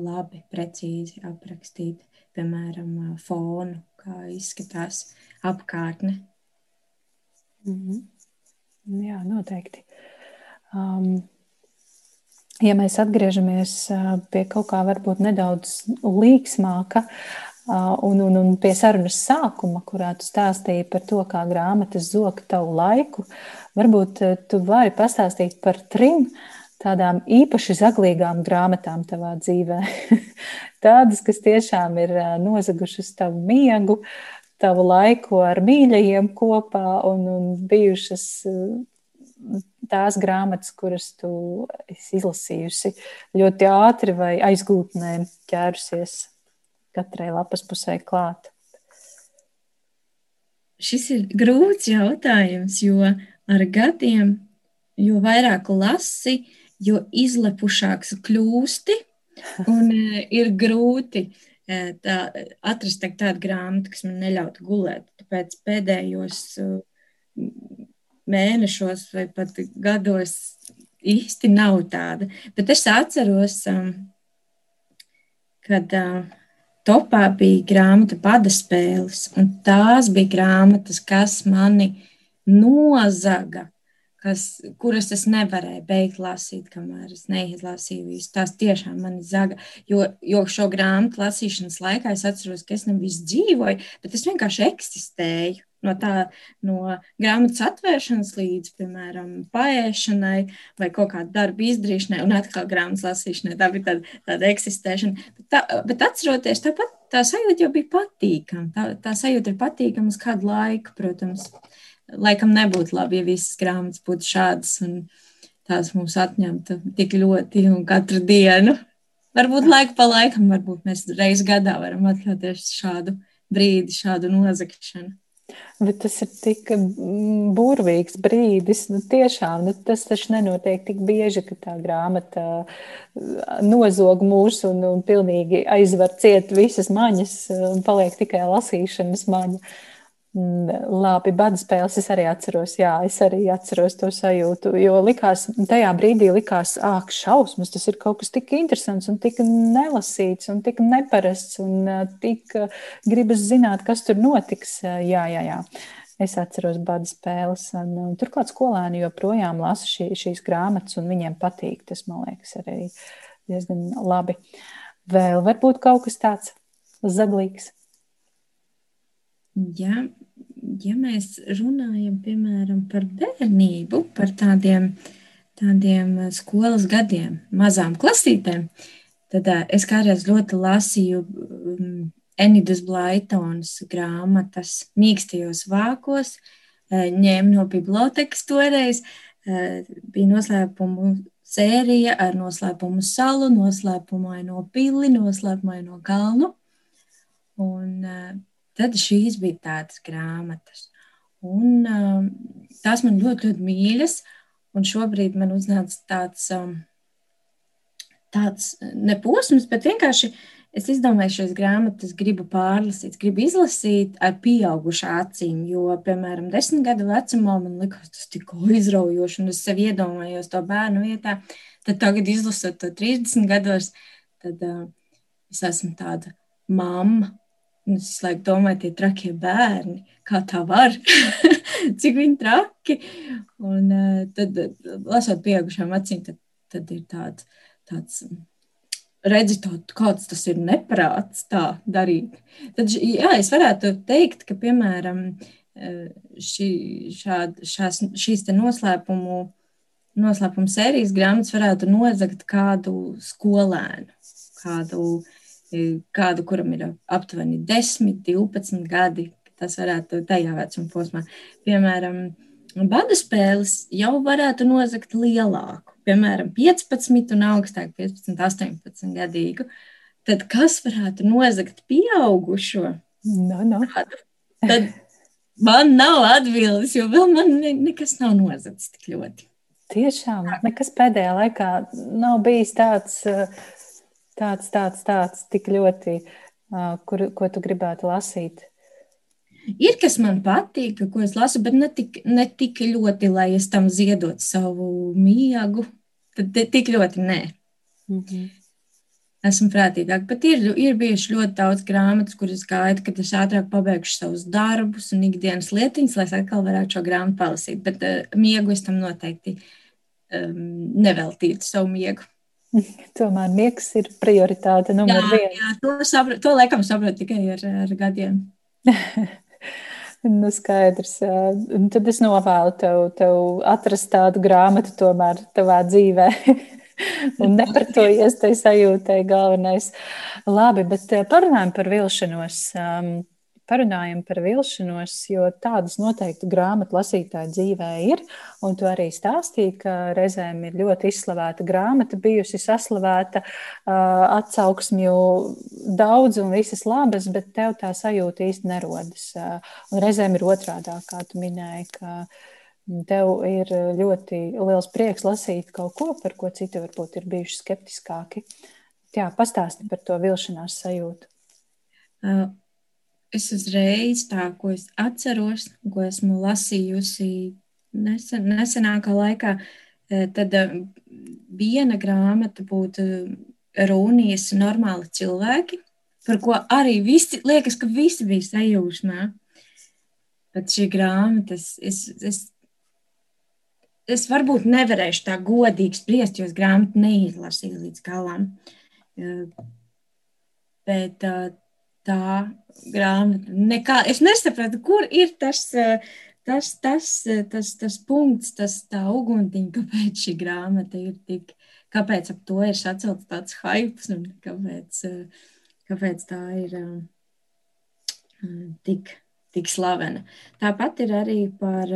labi, precīzi aprakstīt, piemēram, fonu, kā izskatās apkārtne. Mm -hmm. Jā, noteikti. Um, ja mēs atgriežamies pie kaut kā varbūt nedaudz līksmāka, un, un, un pie sarunas sākuma, kurā tu stāstīji par to, kā grāmatas zoga tavu laiku, varbūt tu vari pastāstīt par trim tādām īpaši zaglīgām grāmatām tavā dzīvē. Tādas, kas tiešām ir nozagušas tavu miegu, tavu laiku ar mīļajiem kopā un, un bijušas tās grāmatas, kuras tu izlasījusi ļoti ātri vai aizgūtnē ķērusies katrai lapas pusē klāt? Šis ir grūts jautājums, jo ar gadiem, jo vairāk lasi, jo izlepušāks kļūsti un e, ir grūti e, tā, atrast tādu grāmatu, kas man neļautu gulēt. Tāpēc pēdējos e, mēnešos vai pat gados īsti nav tāda. Bet es atceros, kad topā bija grāmata padaspēles, un tās bija grāmatas, kas mani nozaga kas, kuras es nevarēju beigt lasīt, kamēr es neizlasīju visu. Tās tiešām mani zaga. Jo, jo šo grāmatu lasīšanas laikā es atceros, ka es nevis dzīvoju, bet es vienkārši eksistēju. No tā, no grāmatas atvēršanas līdz, piemēram, paēšanai vai kaut kāda darba izdarīšanai, un atkal grāmatas lasīšanai. Tā bija tāda, tāda eksistēšana. Bet, tā, bet atceroties, tāpat tā sajūta jau bija patīkama. Tā, tā sajūta ir patīkama uz kādu laiku, protams. Uh, laikam nebūtu labi, ja visas grāmatas būtu šādas un tās mums atņemtu tik ļoti un katru dienu. Varbūt laiku pa laikam, varbūt mēs reiz gadā varam atļauties šādu brīdi, šādu nozagšanu. Bet tas ir tik burvīgs brīdis. Nu, tiešām nu, tas taču nenotiek tik bieži, ka tā grāmata nozog mūs un, un pilnīgi aizver ciet visas maņas un paliek tikai lasīšanas maņa. Uh, Labi, bada spēles es arī atceros. Jā, es arī atceros to sajūtu. Jo likās, tajā brīdī likās, ah, šausmas, tas ir kaut kas tik interesants un tik nelasīts un tik neparasts un tik gribas zināt, kas tur notiks. Jā, jā, jā. Es atceros bada spēles. Un, un, turklāt skolēni joprojām lasa šī, šīs grāmatas, un viņiem patīk. Tas, man liekas, arī diezgan labi. Vēl varbūt kaut kas tāds zaglīgs. Ja, ja mēs runājam piemēram par bērnību, par tādiem, tādiem eh, skolas gadiem, mazām klasītēm, tad uh, es kādreiz ļoti lasīju um, Enidas Blaitonas grāmatas Mīkstajos vākos, uh, ņēmu no bibliotekas toreiz, bija noslēpumu sērija ar noslēpumu salu, noslēpumaino pili, noslēpumaino kalnu. Un, Tad šīs bija tādas grāmatas. Un, um, tās man ļoti, ļoti mīļas. Un šobrīd man uznāca tāds, um, tāds neposms, bet vienkārši es izdomāju šīs grāmatas, gribu pārlasīt, gribu izlasīt ar pieaugušu acīm. Jo, piemēram, desmit gadu vecumā man likās tas tik izraujoši, un es sev iedomājos to bērnu vietā. Tad tagad, izlasot to 30 gados, tad uh, es esmu tāda mamma. Un es laiku domāju, tie trakie bērni, kā tā var, cik viņi traki. Un uh, tad, lasot pieaugušām acīm, tad, tad ir tāda, tāds redzi, to, kāds tas ir neprāts tā darīt. Tad, jā, es varētu teikt, ka, piemēram, šī, šād, šās, šīs noslēpumu, noslēpumu sērijas grāmatas varētu nozagt kādu skolēnu, kādu, kādu kuram ir aptuveni 10, 12 gadi. Tas varētu tajā vecuma posmā. Piemēram, bada spēles jau varētu nozagt lielāku piemēram, 15 un augstāk, 15, 18 gadīgu, tad kas varētu nozagt pieaugušo? No, no. Tad man nav atbildes, jo vēl man ne, nekas nav nozagts tik ļoti. Tiešām, nekas pēdējā laikā nav bijis tāds, tāds, tāds, tāds tik ļoti, kur, ko tu gribētu lasīt. Ir kas man patīk, ko es lasu, bet ne tik, ne tik ļoti, lai es tam ziedotu savu miegu. Tad tik ļoti nē. Mm -hmm. Esmu prātīgāk, bet ir, ir bijuši ļoti daudz grāmatas, kuras gaidu, kad es ātrāk pabeigšu savus darbus un ikdienas lietiņas, lai es atkal varētu šo grāmatu palasīt. Bet uh, miegu es tam noteikti um, neveltītu savu miegu. Tomēr miegs ir prioritāte numur viens. Jā, to, saprat, to laikam saprotu tikai ar, ar gadiem. Nu, skaidrs. Tad es novēlu tev, tev atrast tādu grāmatu tomēr tavā dzīvē. Un nepratojies tai sajūtai galvenais. Labi, bet parunājam par vilšanos parunājam par vilšanos, jo tādas noteikti grāmatu lasītāju dzīvē ir. Un tu arī stāstīji, ka reizēm ir ļoti izslavēta grāmata, bijusi saslavēta, atsauksmju daudz un visas labas, bet tev tā sajūta īsti nerodas. Un reizēm ir otrādā, kā tu minēji, tev ir ļoti liels prieks lasīt kaut ko, par ko citi varbūt ir bijuši skeptiskāki. Jā, pastāsti par to vilšanās sajūtu. Es uzreiz tā, ko es atceros, ko esmu lasījusi nesen, nesenākā laikā, e, tad e, viena grāmata būtu Rūnijas normāli cilvēki, par ko arī visi, liekas, ka visi bija sajūsmā. Bet šī grāmata, es, es, es, es varbūt nevarēšu tā godīgi spriest, jo es grāmatu neizlasīju līdz galam. E, bet tā grāmata. Nekā, es nesapratu, kur ir tas, tas, tas, tas, tas punkts, tas tā uguntiņa, kāpēc šī grāmata ir tik, kāpēc ap to ir sacelts tāds hypes un kāpēc, kāpēc tā ir tik, tik slavena. Tāpat ir arī par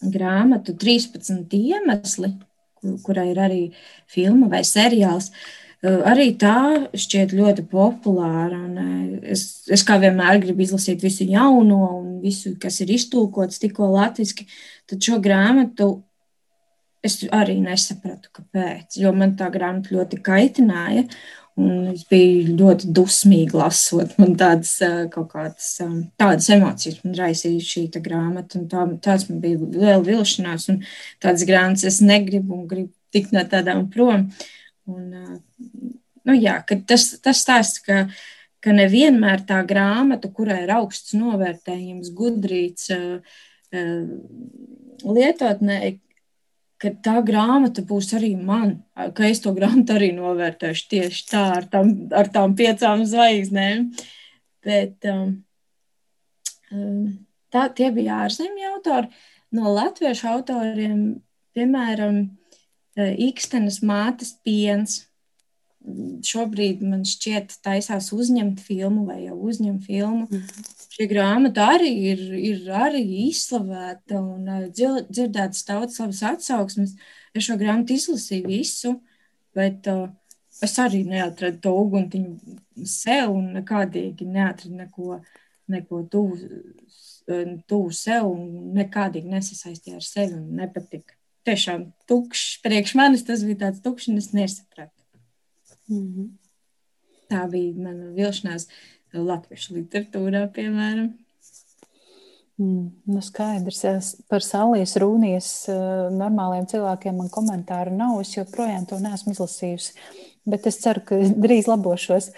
grāmatu 13 iemesli, kur, kurai ir arī filma vai seriāls. Uh, Eh, arī tā šķiet ļoti populāra. Un es, es kā vienmēr gribu izlasīt visu jauno un visu, kas ir iztūkots tikko latviešu. Tad šo grāmatu es arī nesapratu, kāpēc. Jo man tā grāmata ļoti kaitināja. Un es biju ļoti dusmīga lasot. Man tādas kādas tādas emocijas man raisīja šī grāmata. Tā, tās man bija liela vilšanās. Tādas grāmatas es negribu un gribu tikt no tādām prom. Un, nu, jā, tas, tas stāsts, ka, ka nevienmēr tā grāmata, kurai ir augsts novērtējums, gudrīts lietotnē, ka tā grāmata būs arī man, ka es to grāmatu arī novērtēšu tieši tā, ar tām, ar tām piecām zvaigznēm. Bet tā, tie bija ārzemju autori. No latviešu autoriem, piemēram, Ikstenes mātes piens. Šobrīd man šķiet, taisās uzņemt filmu vai jau uzņem filmu. Mm -hmm. Šī grāmata arī ir, ir arī izslavēta un dzirdētas daudz savas atsauksmes. Es šo grāmatu izlasīju visu, bet uh, es arī neatradu to uguntiņu sev un nekādīgi neatradu neko, neko tuvu, tuvu sev un nekādīgi nesasaistīju ar sevi un nepatika tiešām tukšs. Priekš manis tas bija tāds tukšs, un es nesapratu. Mm -hmm. Tā bija mana vilšanās latviešu literatūrā, piemēram. Mm, nu skaidrs, par Sālijas rūnijas normāliem cilvēkiem man komentāru nav. Es joprojām to neesmu izlasījusi, bet es ceru, ka drīz labošos.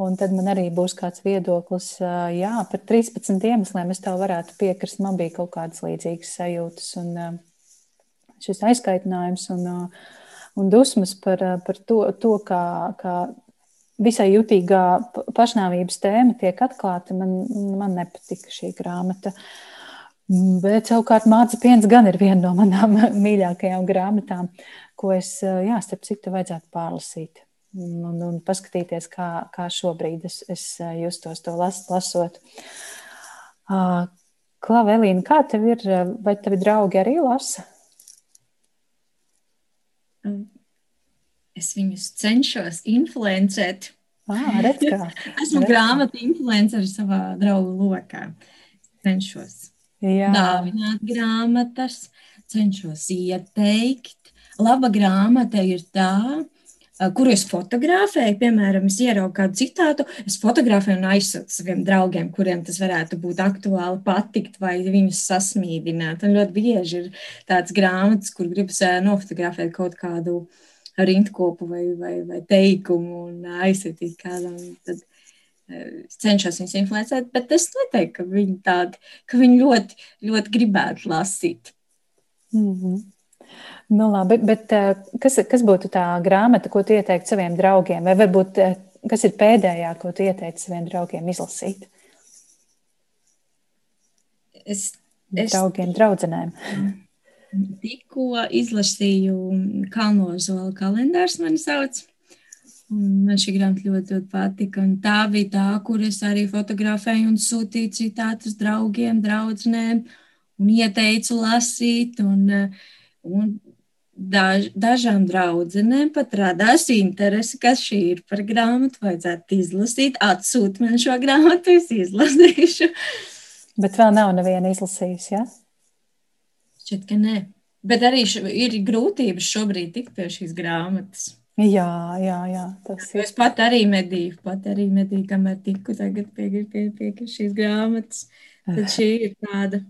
Un tad man arī būs kāds viedoklis. Jā, par 13 iemesliem es tev varētu piekrist. Man bija kaut kādas līdzīgas sajūtas un šis aizkaitinājums un, un dusmas par, par to, to kā, kā visai jutīgā pašnāvības tēma tiek atklāta. Man, man nepatika šī grāmata. Bet savukārt Māca Piens gan ir viena no manām mīļākajām grāmatām, ko es, jā, starp citu, vajadzētu pārlasīt. Un, un paskatīties, kā, kā šobrīd es, es justos to las, lasot. Klāva, Elīna, kā tev ir? Vai tavi draugi arī lasa? Es viņus cenšos influencēt. Ah, redz, kā. Esmu grāmatu influenceris savā draugu lokā. Cenšos Jā. dāvināt grāmatas, cenšos ieteikt. Laba grāmata ir tā, kuru es fotografēju, piemēram, es ieraugu kādu citātu, es fotografēju un aizsūtu saviem draugiem, kuriem tas varētu būt aktuāli, patikt vai viņus sasmīdināt. Un ļoti bieži ir tāds grāmatas, kur gribas nofotografēt kaut kādu rindkopu vai, vai, vai teikumu un aizsūtīt kādam. Tad, Es cenšos viņus influencēt, bet es neteiktu, ka viņi tādi, ka viņi ļoti, ļoti gribētu lasīt. Mm -hmm. Nu, labi, bet kas, kas būtu tā grāmata, ko tu ieteiktu saviem draugiem? Vai varbūt kas ir pēdējā, ko tu ieteiktu saviem draugiem izlasīt? Es, es... Draugiem, draudzenēm. Tikko izlasīju Kalnozola kalendārs, mani sauc. Un man šī grāmata ļoti, ļoti patika. Un tā bija tā, kur es arī fotografēju un sūtīju citātus draugiem, draudzenēm un ieteicu lasīt. Un, un daž, dažām draudzenēm pat radās interese, kas šī ir par grāmatu. Vajadzētu izlasīt, atsūt man šo grāmatu, es izlasīšu. Bet vēl nav neviena izlasījusi, ja? Šķiet, ka nē. Bet arī š, ir grūtības šobrīd tikt pie šīs grāmatas. Jā, jā, jā tas ir. Es pat arī medīju, pat arī medīju, kamēr tiku tagad pie, pie, pie šīs grāmatas. Tad šī ir tāda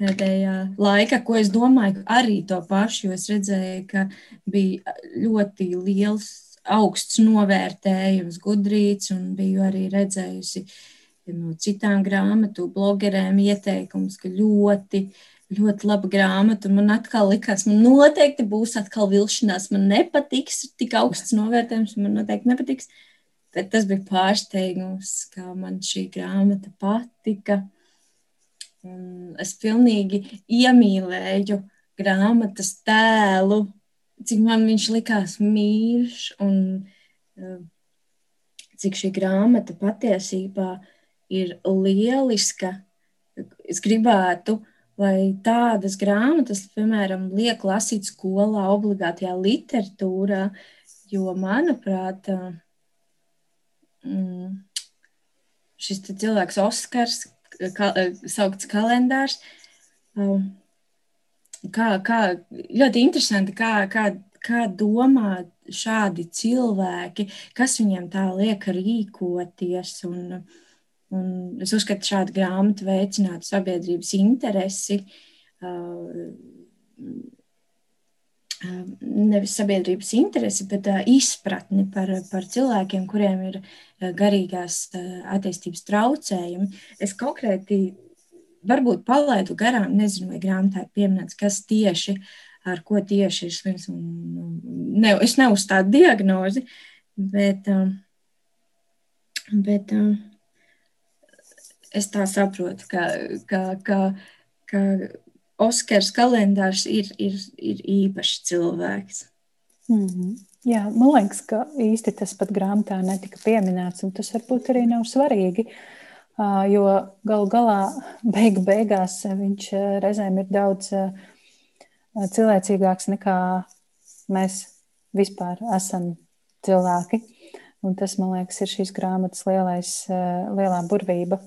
pēdējā laika, ko es domāju, arī to pašu, jo es redzēju, ka bija ļoti liels, augsts novērtējums, gudrīts, un biju arī redzējusi no citām grāmatu blogerēm ieteikums, ka ļoti ļoti laba grāmata. Man atkal likās, man noteikti būs atkal vilšanās. Man nepatiks tik augsts novērtējums, man noteikti nepatiks. Bet tas bija pārsteigums, kā man šī grāmata patika. Un es pilnīgi iemīlēju grāmatas tēlu, cik man viņš likās mīļš un uh, cik šī grāmata patiesībā ir lieliska. Es gribētu lai tādas grāmatas, piemēram, liek lasīt skolā, obligātajā literatūrā, jo, manuprāt, mm, šis cilvēks, Oskars, ka, saukts kalendārs, kā, kā ļoti interesanti, kā, kā, kā domā šādi cilvēki, kas viņiem tā liek rīkoties. Un, Un es uzskatu, ka šāda grāmata veicinātu sabiedrības interesi. Uh, nevis sabiedrības interesi, bet izpratni par, par cilvēkiem, kuriem ir garīgās attīstības traucējumi. Es konkrēti varbūt palaidu garām, nezinu, vai grāmatā ir pieminēts, kas tieši ar ko tieši ir slims. Ne, es neuzstādu diagnozi, bet, bet es tā saprotu, ka, ka, ka, ka Oskars kalendārs ir, ir, ir īpašs cilvēks. Mm -hmm. Jā, man liekas, ka īsti tas pat grāmatā netika pieminēts, un tas varbūt arī nav svarīgi. Jo galu galā, beigu beigās, viņš reizēm ir daudz cilvēcīgāks nekā mēs vispār esam cilvēki. Un tas, man liekas, ir šīs grāmatas lielais, lielā burvība.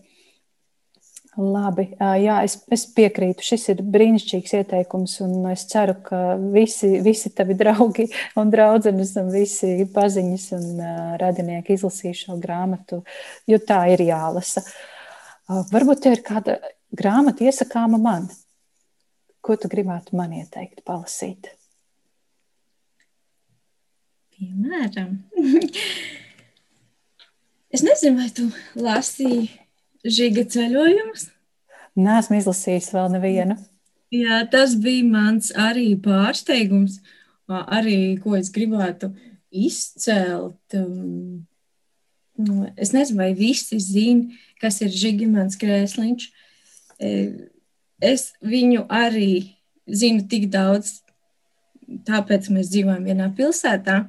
Labi, jā, es, es piekrītu. Šis ir brīnišķīgs ieteikums, un es ceru, ka visi, visi tavi draugi un draudzenes un visi paziņas un radinieki izlasīs šo grāmatu, jo tā ir jālasa. Varbūt te ir kāda grāmata iesakāma man. Ko tu gribētu man ieteikt, palasīt? Piemēram, es nezinu, vai tu lasīji žiga ceļojums. Nē, esmu izlasījis vēl nevienu. Jā, tas bija mans arī pārsteigums, arī ko es gribētu izcelt. Um, nu, es nezinu, vai visi zina, kas ir Žigimants Krēsliņš. E, es viņu arī zinu tik daudz, tāpēc mēs dzīvojam vienā pilsētā.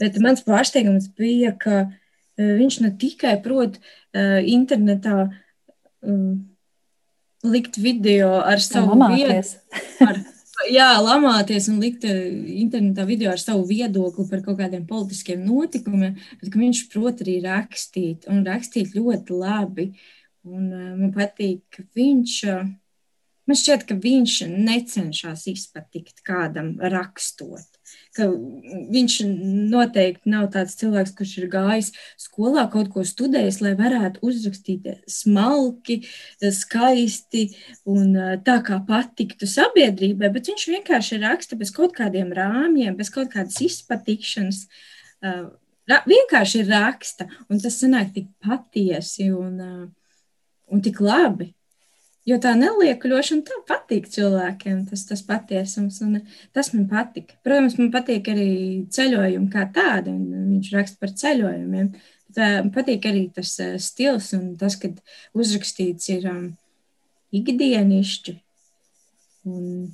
Bet mans pārsteigums bija, ka Eh, viņš ne tikai prot internetā likt video ar savu ar, jā, lamāties un likt internetā video ar savu viedokli par kaut kādiem politiskiem notikumiem, bet viņš prot arī rakstīt un rakstīt ļoti labi. Un, man patīk, ka viņš, uh, man šķiet, ka viņš necenšas izpatikt kādam rakstot ka viņš noteikti nav tāds cilvēks, kurš ir gājis skolā, kaut ko studējis, lai varētu uzrakstīt smalki, skaisti un tā kā patiktu sabiedrībai, bet viņš vienkārši raksta bez kaut kādiem rāmjiem, bez kaut kādas izpatikšanas. Vienkārši raksta, un tas sanāk tik patiesi un, un tik labi. Jo tā neliekuļošana tā patīk cilvēkiem, tas, tas patiesums, un tas man patīk. Protams, man patīk arī ceļojumi kā tādi, un viņš raksta par ceļojumiem. Tā, man patīk arī tas stils un tas, kad uzrakstīts ir um, ikdienišķi. Un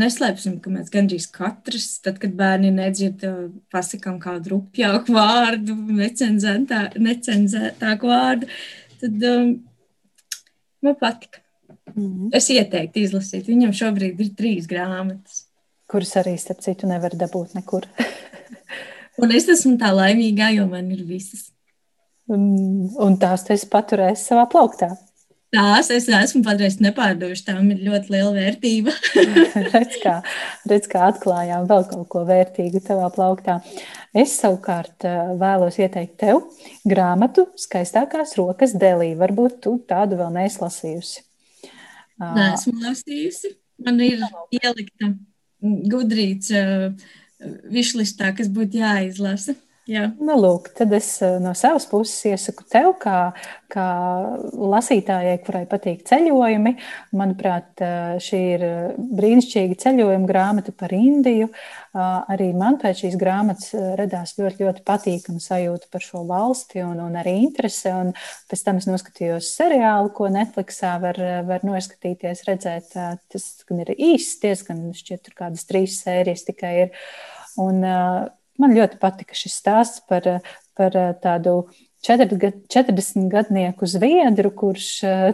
neslēpsim, ka mēs gandrīz katrs, tad, kad bērni nedzird, pasakām kādu rupjāku vārdu, necenzētāku vārdu, tad um, man patika. Mm. Es ieteiktu izlasīt. Viņam šobrīd ir trīs grāmatas. Kuras arī, starp citu, nevar dabūt nekur. un es esmu tā laimīgā, jo man ir visas. Un, un tās es paturēju savā plauktā. Tās es esmu patreiz nepārdevuši. Tām ir ļoti liela vērtība. redz, kā, redz, kā atklājām vēl kaut ko vērtīgu tavā plauktā. Es savukārt eh, vēlos ieteikt tev grāmatu Skaistākās rokas delī. Varbūt tu tādu vēl neizlasījusi. Nē, esmu lasījusi. Man ir ielikta gudrīts uh, višlistā, kas būtu jāizlasa. Jā. Nu, lūk, tad es no savas puses iesaku tev, kā, kā lasītājai, kurai patīk ceļojumi. Manuprāt, šī ir brīnišķīga ceļojuma grāmata par Indiju. Arī man pēc šīs grāmatas radās ļoti, ļoti patīkama sajūta par šo valsti un, un arī interese. Un pēc tam es noskatījos seriālu, ko Netflixā var, var noskatīties, redzēt. Tas gan ir īsts, diezgan šķiet, tur kādas trīs sērijas tikai ir. Un, Man ļoti patika šis stāsts par, par tādu 40 gadnieku zviedru, kurš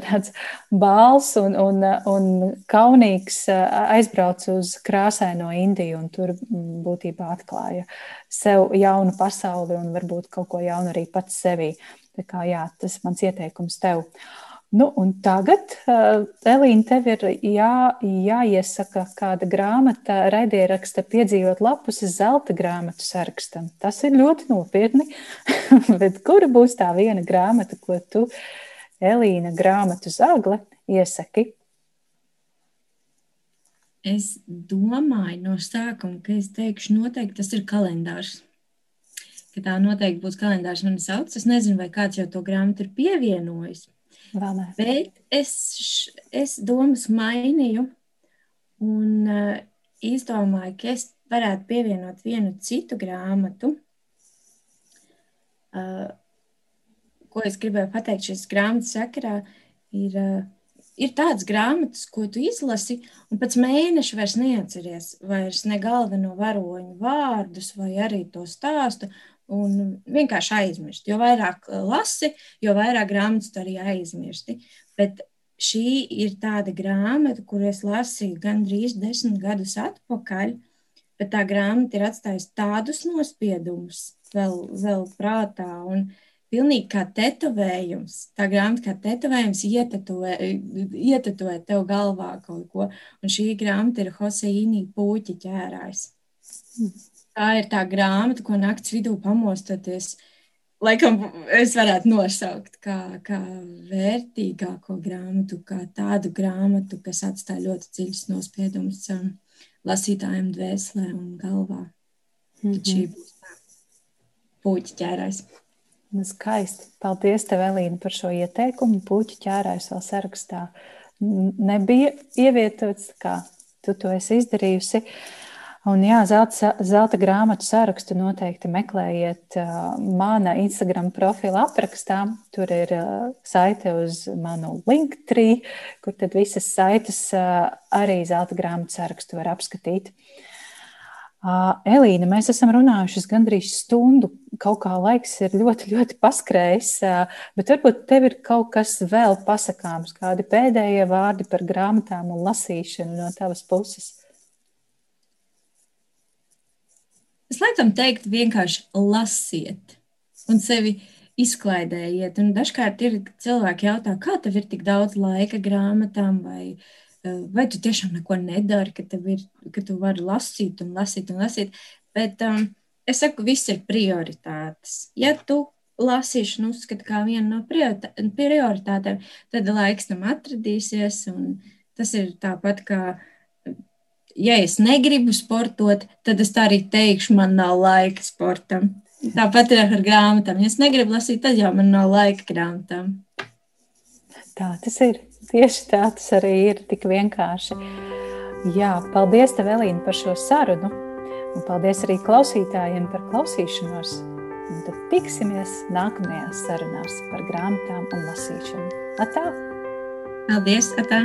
tāds bāls un, un, un kaunīgs aizbrauca uz krāsaino Indiju un tur būtībā atklāja sev jaunu pasauli un varbūt kaut ko jaunu arī pats sevī. Tā kā jā, tas ir mans ieteikums tev. Uh, Nu, tagad, uh, Elīna, tev ir jā, jāiesaka kāda grāmata, raidieraksta piedzīvot lapus zelta grāmatu sarakstam. Tas ir ļoti nopietni, bet kura būs tā viena grāmata, ko tu, Elīna, grāmatu zagle, iesaki? Es domāju no sākuma, ka es teikšu, noteikti tas ir kalendārs. Ka tā noteikti būs kalendārs man sauc. Es nezinu, vai kāds jau to grāmatu ir pievienojis. Bet es, es domas mainīju un uh, izdomāju, ka es varētu pievienot vienu citu grāmatu. Uh, ko es gribēju pateikt šīs grāmatas sakarā, ir, uh, ir tādas grāmatas, ko tu izlasi, un pēc mēneša vairs neatceries vairs ne galveno varoņu vārdus vai arī to stāstu, un vienkārši aizmirst. Jo vairāk uh, lasi, jo vairāk grāmatas tu arī aizmirsti. Bet šī ir tāda grāmata, kur es lasīju gandrīz desmit gadus atpakaļ, bet tā grāmata ir atstājusi tādus nospiedumus vēl, vēl prātā. Un pilnīgi kā tetovējums. Tā grāmata kā tetovējums ietetuvē, ietetuvē tev galvā kaut ko. Un šī grāmata ir Hoseīnī Pūķa ķērājs. Tā ir tā grāmata, ko nakts vidū pamostoties. Laikam es varētu nosaukt kā, kā vērtīgāko grāmatu, kā tādu grāmatu, kas atstāja ļoti dziļus nospiedumus um, lasītājiem dvēselē un galvā. Mm -hmm. Šī būs tā puķa ķērājs. Nu, skaisti. Paldies, tev, Elīna, par šo ieteikumu. Puķu ķērājs vēl sarakstā nebija ievietots, kā tu to esi izdarījusi. Un, jā, zelta, zelta grāmatu sarakstu noteikti meklējiet uh, mana Instagram profila aprakstā. Tur ir uh, saite uz manu Linktree, kur tad visas saites uh, arī zelta grāmatu sarakstu var apskatīt. Uh, Elīna, mēs esam runājušas gandrīz stundu. Kaut kā laiks ir ļoti, ļoti paskrējis, bet varbūt tev ir kaut kas vēl pasakāms, kādi pēdējie vārdi par grāmatām un lasīšanu no tavas puses. Es laikam teiktu, vienkārši lasiet un sevi izklaidējiet. Un dažkārt ir cilvēki jautā, kā tev ir tik daudz laika grāmatām vai grāmatām vai tu tiešām neko nedari, ka, ir, ka tu vari lasīt un lasīt un lasīt. Bet um, es saku, viss ir prioritātes. Ja tu lasīšanu uzskati kā vienu no prioritātēm, tad laiks tam atradīsies. Tas ir tāpat kā, ja es negribu sportot, tad es tā arī teikšu, man nav laika sportam. Tāpat ir ar grāmatām. Ja es negribu lasīt, tad jau man nav laika grāmatām. Tā tas ir. Tieši tā tas arī ir tik vienkārši. Jā, paldies, tev, Elīna, par šo sarunu. Un paldies arī klausītājiem par klausīšanos. Un tad tiksimies nākamajās sarunās par grāmatām un lasīšanu. Atā! Paldies, Atā!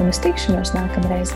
un uz tikšanos nākamreiz!